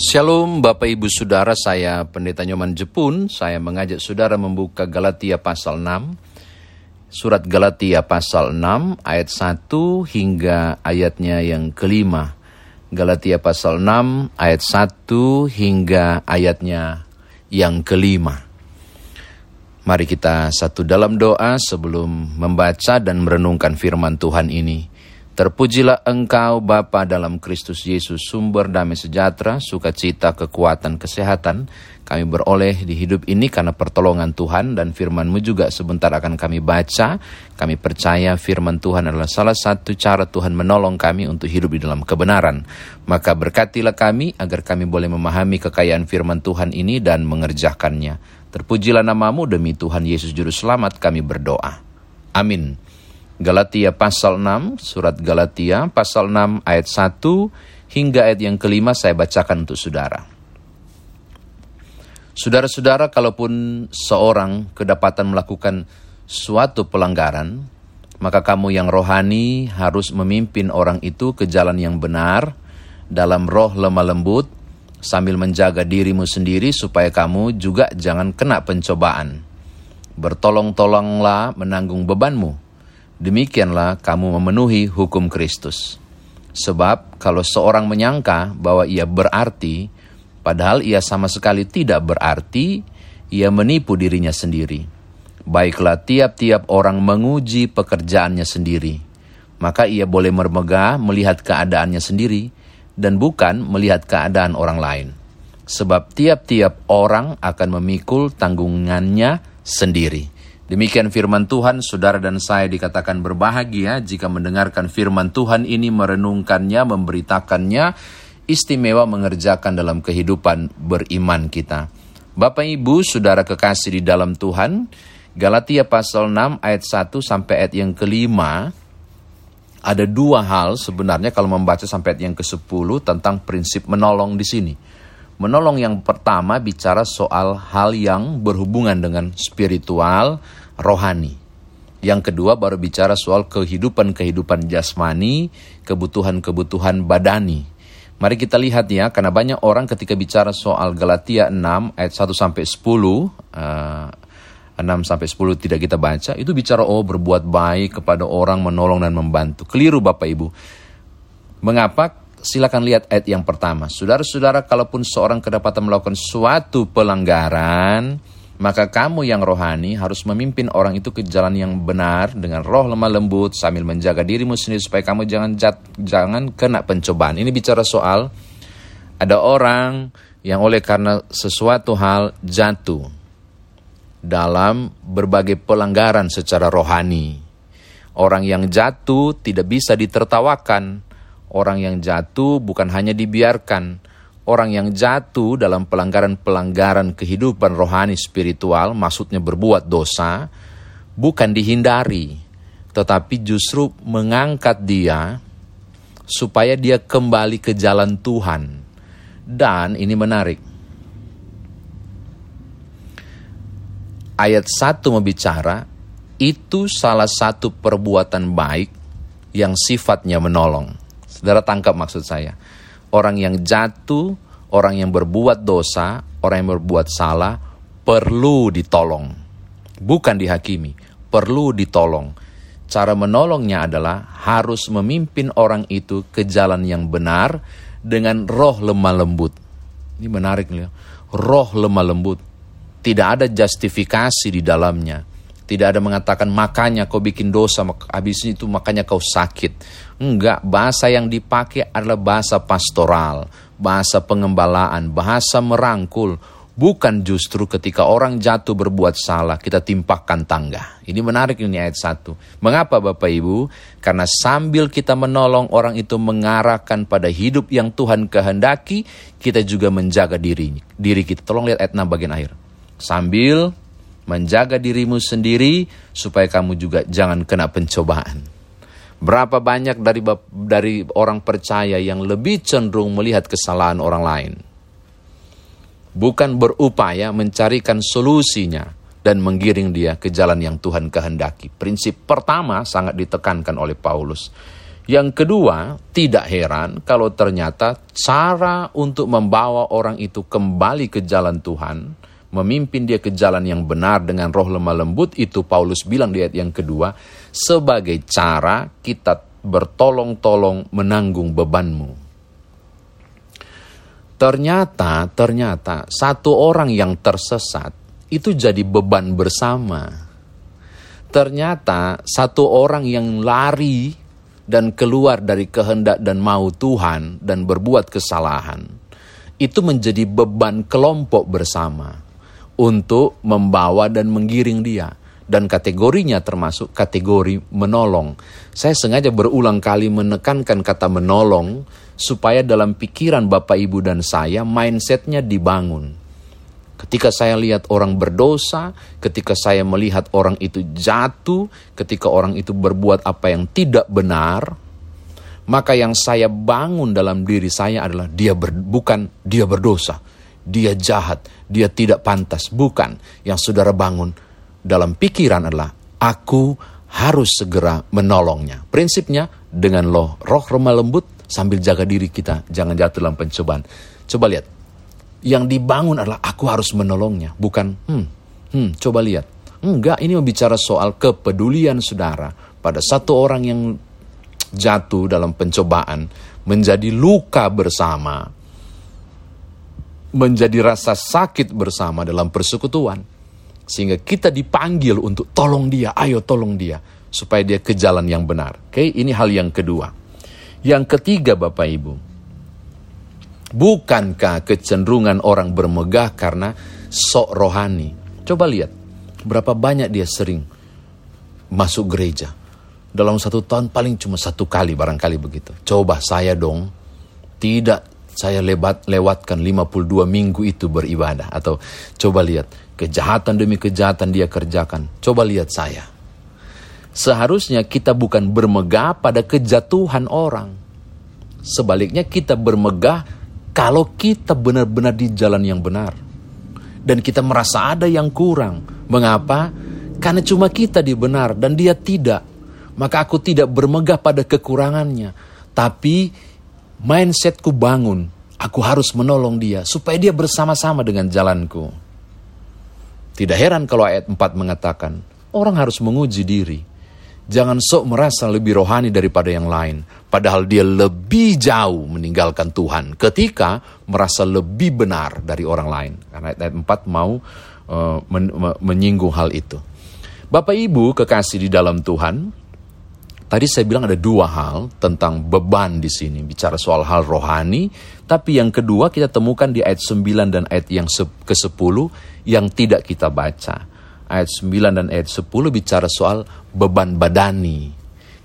Shalom Bapak Ibu Saudara, saya Pendeta Nyoman Jepun. Saya mengajak saudara membuka Galatia pasal 6. Surat Galatia pasal 6 ayat 1 hingga ayatnya yang kelima. Galatia pasal 6 ayat 1 hingga ayatnya yang kelima. Mari kita satu dalam doa sebelum membaca dan merenungkan firman Tuhan ini. Terpujilah engkau Bapa dalam Kristus Yesus, sumber damai sejahtera, sukacita, kekuatan, kesehatan. Kami beroleh di hidup ini karena pertolongan Tuhan dan firman-Mu juga sebentar akan kami baca. Kami percaya firman Tuhan adalah salah satu cara Tuhan menolong kami untuk hidup di dalam kebenaran. Maka berkatilah kami agar kami boleh memahami kekayaan firman Tuhan ini dan mengerjakannya. Terpujilah namamu demi Tuhan Yesus Juru Selamat kami berdoa. Amin. Galatia pasal 6, surat Galatia pasal 6 ayat 1 hingga ayat yang kelima saya bacakan untuk saudara. Saudara-saudara, kalaupun seorang kedapatan melakukan suatu pelanggaran, maka kamu yang rohani harus memimpin orang itu ke jalan yang benar dalam roh lemah lembut sambil menjaga dirimu sendiri supaya kamu juga jangan kena pencobaan. Bertolong-tolonglah menanggung bebanmu Demikianlah kamu memenuhi hukum Kristus. Sebab kalau seorang menyangka bahwa ia berarti, padahal ia sama sekali tidak berarti, ia menipu dirinya sendiri. Baiklah tiap-tiap orang menguji pekerjaannya sendiri, maka ia boleh mermegah melihat keadaannya sendiri dan bukan melihat keadaan orang lain. Sebab tiap-tiap orang akan memikul tanggungannya sendiri. Demikian firman Tuhan, saudara dan saya dikatakan berbahagia jika mendengarkan firman Tuhan ini, merenungkannya, memberitakannya, istimewa mengerjakan dalam kehidupan beriman kita. Bapak Ibu, saudara kekasih di dalam Tuhan, Galatia pasal 6 ayat 1 sampai ayat yang kelima, ada dua hal sebenarnya kalau membaca sampai ayat yang ke-10 tentang prinsip menolong di sini. Menolong yang pertama bicara soal hal yang berhubungan dengan spiritual, rohani. Yang kedua baru bicara soal kehidupan-kehidupan jasmani, kebutuhan-kebutuhan badani. Mari kita lihat ya, karena banyak orang ketika bicara soal Galatia 6 ayat 1 sampai 10, uh, 6 sampai 10 tidak kita baca, itu bicara oh berbuat baik kepada orang, menolong dan membantu. Keliru Bapak Ibu. Mengapa? Silakan lihat ayat yang pertama. Saudara-saudara, kalaupun seorang kedapatan melakukan suatu pelanggaran, maka kamu yang rohani harus memimpin orang itu ke jalan yang benar dengan roh lemah lembut sambil menjaga dirimu sendiri supaya kamu jangan jat, jangan kena pencobaan. Ini bicara soal ada orang yang oleh karena sesuatu hal jatuh dalam berbagai pelanggaran secara rohani. Orang yang jatuh tidak bisa ditertawakan Orang yang jatuh bukan hanya dibiarkan, orang yang jatuh dalam pelanggaran-pelanggaran kehidupan rohani spiritual, maksudnya berbuat dosa, bukan dihindari, tetapi justru mengangkat dia supaya dia kembali ke jalan Tuhan. Dan ini menarik. Ayat 1 membicara, itu salah satu perbuatan baik yang sifatnya menolong. Saudara tangkap maksud saya. Orang yang jatuh, orang yang berbuat dosa, orang yang berbuat salah, perlu ditolong. Bukan dihakimi, perlu ditolong. Cara menolongnya adalah harus memimpin orang itu ke jalan yang benar dengan roh lemah lembut. Ini menarik nih, roh lemah lembut. Tidak ada justifikasi di dalamnya tidak ada mengatakan makanya kau bikin dosa, habis itu makanya kau sakit. Enggak, bahasa yang dipakai adalah bahasa pastoral, bahasa pengembalaan, bahasa merangkul. Bukan justru ketika orang jatuh berbuat salah, kita timpahkan tangga. Ini menarik ini ayat 1. Mengapa Bapak Ibu? Karena sambil kita menolong orang itu mengarahkan pada hidup yang Tuhan kehendaki, kita juga menjaga diri, diri kita. Tolong lihat ayat 6 bagian akhir. Sambil menjaga dirimu sendiri supaya kamu juga jangan kena pencobaan. Berapa banyak dari dari orang percaya yang lebih cenderung melihat kesalahan orang lain. Bukan berupaya mencarikan solusinya dan menggiring dia ke jalan yang Tuhan kehendaki. Prinsip pertama sangat ditekankan oleh Paulus. Yang kedua, tidak heran kalau ternyata cara untuk membawa orang itu kembali ke jalan Tuhan, memimpin dia ke jalan yang benar dengan roh lemah lembut, itu Paulus bilang di ayat yang kedua, sebagai cara kita bertolong-tolong menanggung bebanmu. Ternyata, ternyata satu orang yang tersesat itu jadi beban bersama. Ternyata satu orang yang lari dan keluar dari kehendak dan mau Tuhan dan berbuat kesalahan, itu menjadi beban kelompok bersama untuk membawa dan menggiring dia. Dan kategorinya termasuk kategori menolong. Saya sengaja berulang kali menekankan kata menolong supaya dalam pikiran Bapak Ibu dan saya mindsetnya dibangun. Ketika saya lihat orang berdosa, ketika saya melihat orang itu jatuh, ketika orang itu berbuat apa yang tidak benar, maka yang saya bangun dalam diri saya adalah dia ber, bukan dia berdosa, dia jahat, dia tidak pantas, bukan. Yang saudara bangun dalam pikiran adalah aku harus segera menolongnya. Prinsipnya dengan loh roh remah lembut sambil jaga diri kita jangan jatuh dalam pencobaan. Coba lihat, yang dibangun adalah aku harus menolongnya, bukan hmm, hmm, coba lihat. Enggak, ini bicara soal kepedulian saudara pada satu orang yang jatuh dalam pencobaan menjadi luka bersama, menjadi rasa sakit bersama dalam persekutuan. Sehingga kita dipanggil untuk tolong dia, ayo tolong dia, supaya dia ke jalan yang benar. Oke, ini hal yang kedua. Yang ketiga Bapak Ibu, Bukankah kecenderungan orang bermegah karena sok rohani? Coba lihat, berapa banyak dia sering masuk gereja. Dalam satu tahun paling cuma satu kali barangkali begitu. Coba saya dong, tidak saya lebat, lewatkan 52 minggu itu beribadah. Atau coba lihat, kejahatan demi kejahatan dia kerjakan. Coba lihat saya. Seharusnya kita bukan bermegah pada kejatuhan orang. Sebaliknya kita bermegah kalau kita benar-benar di jalan yang benar dan kita merasa ada yang kurang, mengapa? Karena cuma kita dibenar dan dia tidak. Maka aku tidak bermegah pada kekurangannya, tapi mindsetku bangun. Aku harus menolong dia supaya dia bersama-sama dengan jalanku. Tidak heran kalau ayat 4 mengatakan, orang harus menguji diri. Jangan sok merasa lebih rohani daripada yang lain. Padahal dia lebih jauh meninggalkan Tuhan ketika merasa lebih benar dari orang lain. Karena ayat 4 mau uh, men menyinggung hal itu. Bapak Ibu kekasih di dalam Tuhan, tadi saya bilang ada dua hal tentang beban di sini. Bicara soal hal rohani, tapi yang kedua kita temukan di ayat 9 dan ayat yang ke-10 yang tidak kita baca ayat 9 dan ayat 10 bicara soal beban badani,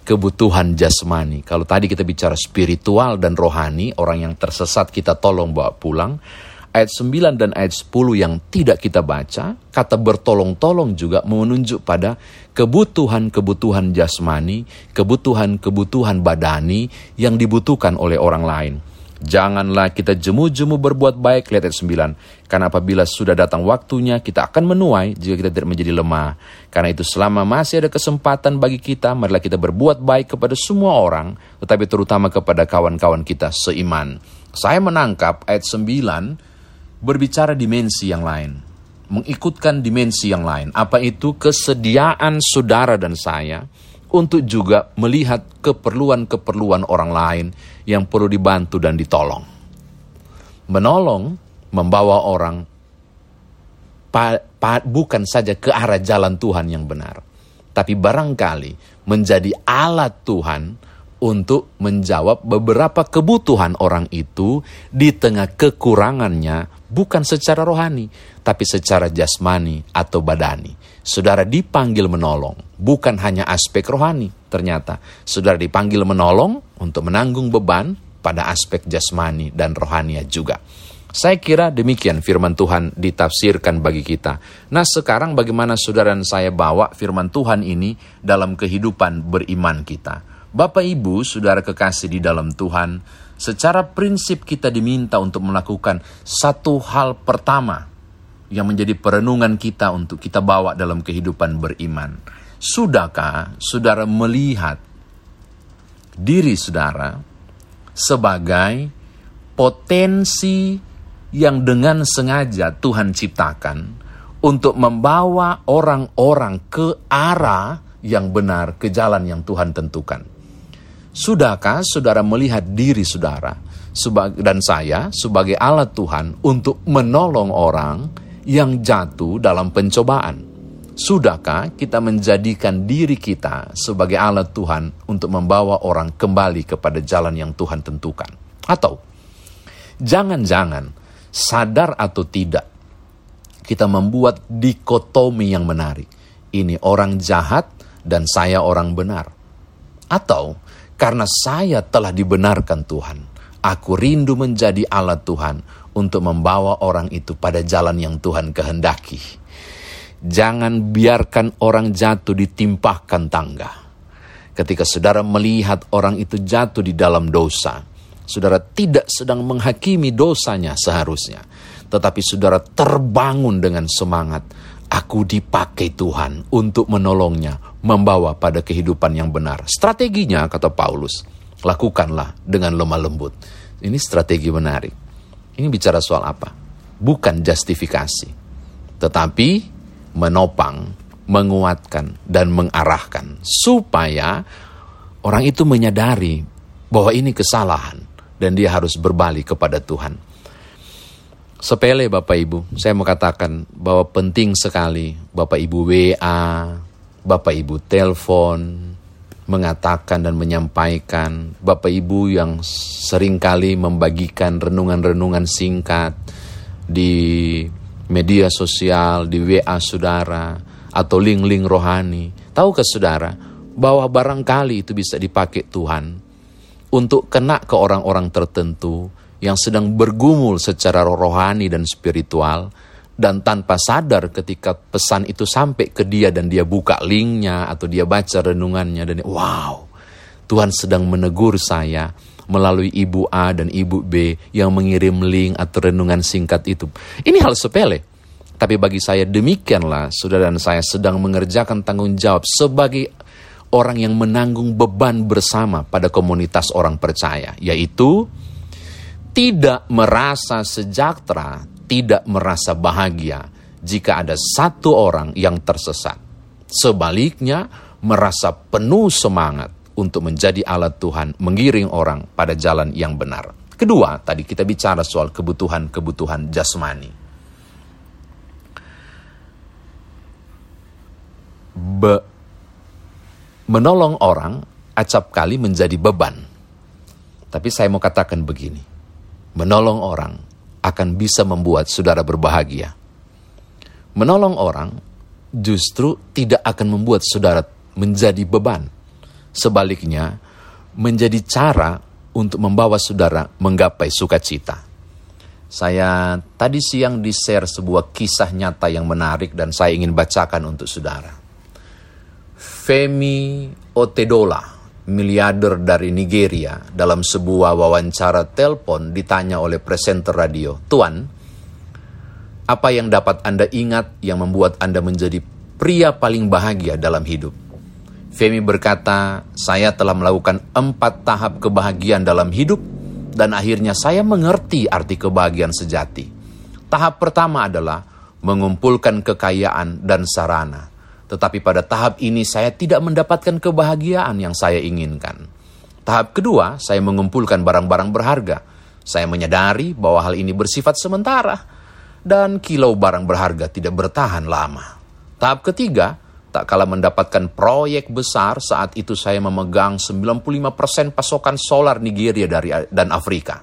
kebutuhan jasmani. Kalau tadi kita bicara spiritual dan rohani, orang yang tersesat kita tolong bawa pulang. Ayat 9 dan ayat 10 yang tidak kita baca, kata bertolong-tolong juga menunjuk pada kebutuhan-kebutuhan jasmani, kebutuhan-kebutuhan badani yang dibutuhkan oleh orang lain. Janganlah kita jemu-jemu berbuat baik, lihat ayat 9. Karena apabila sudah datang waktunya, kita akan menuai jika kita tidak menjadi lemah. Karena itu selama masih ada kesempatan bagi kita, marilah kita berbuat baik kepada semua orang, tetapi terutama kepada kawan-kawan kita seiman. Saya menangkap ayat 9 berbicara dimensi yang lain. Mengikutkan dimensi yang lain. Apa itu kesediaan saudara dan saya untuk juga melihat keperluan-keperluan orang lain yang perlu dibantu dan ditolong. Menolong membawa orang pa, pa, bukan saja ke arah jalan Tuhan yang benar, tapi barangkali menjadi alat Tuhan untuk menjawab beberapa kebutuhan orang itu di tengah kekurangannya, bukan secara rohani, tapi secara jasmani atau badani. Saudara dipanggil menolong, bukan hanya aspek rohani. Ternyata saudara dipanggil menolong untuk menanggung beban pada aspek jasmani dan rohania juga. Saya kira demikian firman Tuhan ditafsirkan bagi kita. Nah sekarang bagaimana saudara dan saya bawa firman Tuhan ini dalam kehidupan beriman kita. Bapak Ibu, saudara kekasih di dalam Tuhan, secara prinsip kita diminta untuk melakukan satu hal pertama yang menjadi perenungan kita untuk kita bawa dalam kehidupan beriman. Sudahkah saudara melihat diri saudara sebagai potensi yang dengan sengaja Tuhan ciptakan untuk membawa orang-orang ke arah yang benar, ke jalan yang Tuhan tentukan. Sudahkah saudara melihat diri saudara dan saya sebagai alat Tuhan untuk menolong orang yang jatuh dalam pencobaan? Sudahkah kita menjadikan diri kita sebagai alat Tuhan untuk membawa orang kembali kepada jalan yang Tuhan tentukan? Atau Jangan-jangan sadar atau tidak kita membuat dikotomi yang menarik. Ini orang jahat dan saya orang benar. Atau karena saya telah dibenarkan Tuhan, aku rindu menjadi alat Tuhan untuk membawa orang itu pada jalan yang Tuhan kehendaki. Jangan biarkan orang jatuh ditimpahkan tangga. Ketika saudara melihat orang itu jatuh di dalam dosa, Saudara tidak sedang menghakimi dosanya seharusnya. Tetapi saudara terbangun dengan semangat. Aku dipakai Tuhan untuk menolongnya, membawa pada kehidupan yang benar. Strateginya, kata Paulus, lakukanlah dengan lemah lembut. Ini strategi menarik. Ini bicara soal apa? Bukan justifikasi. Tetapi menopang, menguatkan, dan mengarahkan. Supaya orang itu menyadari bahwa ini kesalahan dan dia harus berbalik kepada Tuhan. Sepele Bapak Ibu, saya mau katakan bahwa penting sekali Bapak Ibu WA, Bapak Ibu telepon, mengatakan dan menyampaikan, Bapak Ibu yang sering kali membagikan renungan-renungan singkat di media sosial, di WA saudara, atau link-link rohani. Tahu ke saudara bahwa barangkali itu bisa dipakai Tuhan untuk kena ke orang-orang tertentu yang sedang bergumul secara rohani dan spiritual dan tanpa sadar ketika pesan itu sampai ke dia dan dia buka linknya atau dia baca renungannya dan wow Tuhan sedang menegur saya melalui ibu A dan ibu B yang mengirim link atau renungan singkat itu. Ini hal sepele. Tapi bagi saya demikianlah saudara dan saya sedang mengerjakan tanggung jawab sebagai orang yang menanggung beban bersama pada komunitas orang percaya, yaitu tidak merasa sejahtera, tidak merasa bahagia jika ada satu orang yang tersesat. Sebaliknya, merasa penuh semangat untuk menjadi alat Tuhan, mengiring orang pada jalan yang benar. Kedua, tadi kita bicara soal kebutuhan-kebutuhan jasmani. Be menolong orang acap kali menjadi beban. Tapi saya mau katakan begini, menolong orang akan bisa membuat saudara berbahagia. Menolong orang justru tidak akan membuat saudara menjadi beban. Sebaliknya, menjadi cara untuk membawa saudara menggapai sukacita. Saya tadi siang di-share sebuah kisah nyata yang menarik dan saya ingin bacakan untuk saudara. Femi Otedola, miliarder dari Nigeria, dalam sebuah wawancara telepon ditanya oleh presenter radio, Tuan, apa yang dapat Anda ingat yang membuat Anda menjadi pria paling bahagia dalam hidup? Femi berkata, saya telah melakukan empat tahap kebahagiaan dalam hidup dan akhirnya saya mengerti arti kebahagiaan sejati. Tahap pertama adalah mengumpulkan kekayaan dan sarana. Tetapi pada tahap ini saya tidak mendapatkan kebahagiaan yang saya inginkan. Tahap kedua, saya mengumpulkan barang-barang berharga. Saya menyadari bahwa hal ini bersifat sementara dan kilau barang berharga tidak bertahan lama. Tahap ketiga, tak kalah mendapatkan proyek besar saat itu saya memegang 95% pasokan solar Nigeria dari dan Afrika.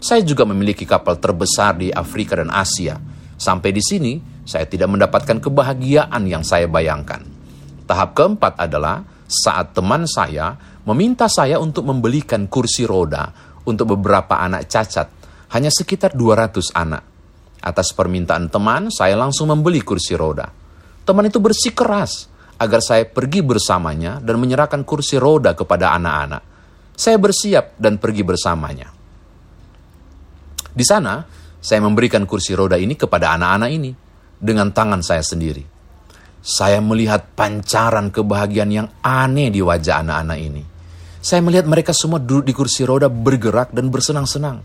Saya juga memiliki kapal terbesar di Afrika dan Asia. Sampai di sini, saya tidak mendapatkan kebahagiaan yang saya bayangkan. Tahap keempat adalah saat teman saya meminta saya untuk membelikan kursi roda untuk beberapa anak cacat, hanya sekitar 200 anak. Atas permintaan teman, saya langsung membeli kursi roda. Teman itu bersikeras agar saya pergi bersamanya dan menyerahkan kursi roda kepada anak-anak. Saya bersiap dan pergi bersamanya. Di sana, saya memberikan kursi roda ini kepada anak-anak ini dengan tangan saya sendiri. Saya melihat pancaran kebahagiaan yang aneh di wajah anak-anak ini. Saya melihat mereka semua duduk di kursi roda bergerak dan bersenang-senang.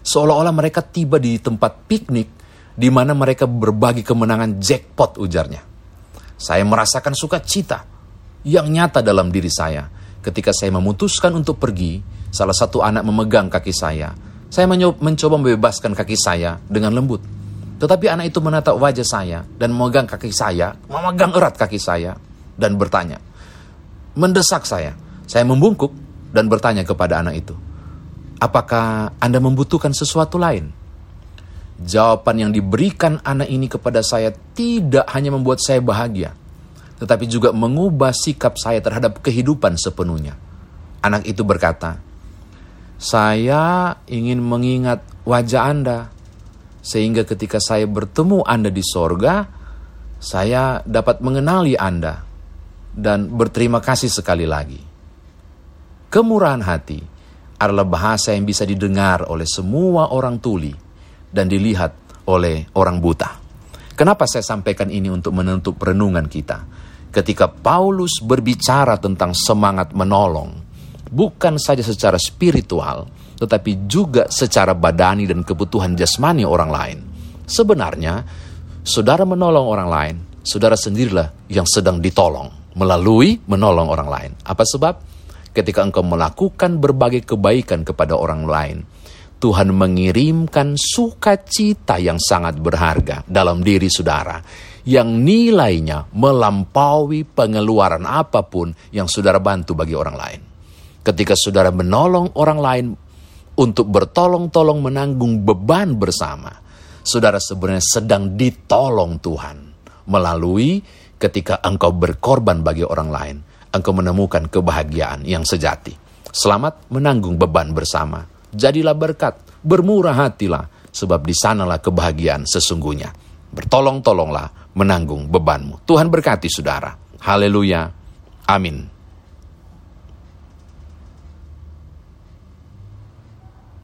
Seolah-olah mereka tiba di tempat piknik di mana mereka berbagi kemenangan jackpot ujarnya. Saya merasakan sukacita yang nyata dalam diri saya ketika saya memutuskan untuk pergi. Salah satu anak memegang kaki saya. Saya mencoba membebaskan kaki saya dengan lembut. Tetapi anak itu menatap wajah saya dan memegang kaki saya, memegang erat kaki saya dan bertanya, mendesak saya. Saya membungkuk dan bertanya kepada anak itu, apakah Anda membutuhkan sesuatu lain? Jawaban yang diberikan anak ini kepada saya tidak hanya membuat saya bahagia, tetapi juga mengubah sikap saya terhadap kehidupan sepenuhnya. Anak itu berkata, "Saya ingin mengingat wajah Anda, sehingga ketika saya bertemu Anda di sorga, saya dapat mengenali Anda dan berterima kasih sekali lagi." Kemurahan hati adalah bahasa yang bisa didengar oleh semua orang tuli dan dilihat oleh orang buta. Kenapa saya sampaikan ini untuk menutup renungan kita? Ketika Paulus berbicara tentang semangat menolong, bukan saja secara spiritual, tetapi juga secara badani dan kebutuhan jasmani orang lain. Sebenarnya, saudara menolong orang lain, saudara sendirilah yang sedang ditolong melalui menolong orang lain. Apa sebab? ketika engkau melakukan berbagai kebaikan kepada orang lain, Tuhan mengirimkan sukacita yang sangat berharga dalam diri saudara, yang nilainya melampaui pengeluaran apa pun yang saudara bantu bagi orang lain. Ketika saudara menolong orang lain untuk bertolong-tolong menanggung beban bersama, saudara sebenarnya sedang ditolong Tuhan melalui ketika engkau berkorban bagi orang lain engkau menemukan kebahagiaan yang sejati. Selamat menanggung beban bersama. Jadilah berkat, bermurah hatilah, sebab di sanalah kebahagiaan sesungguhnya. Bertolong-tolonglah menanggung bebanmu. Tuhan berkati saudara. Haleluya. Amin.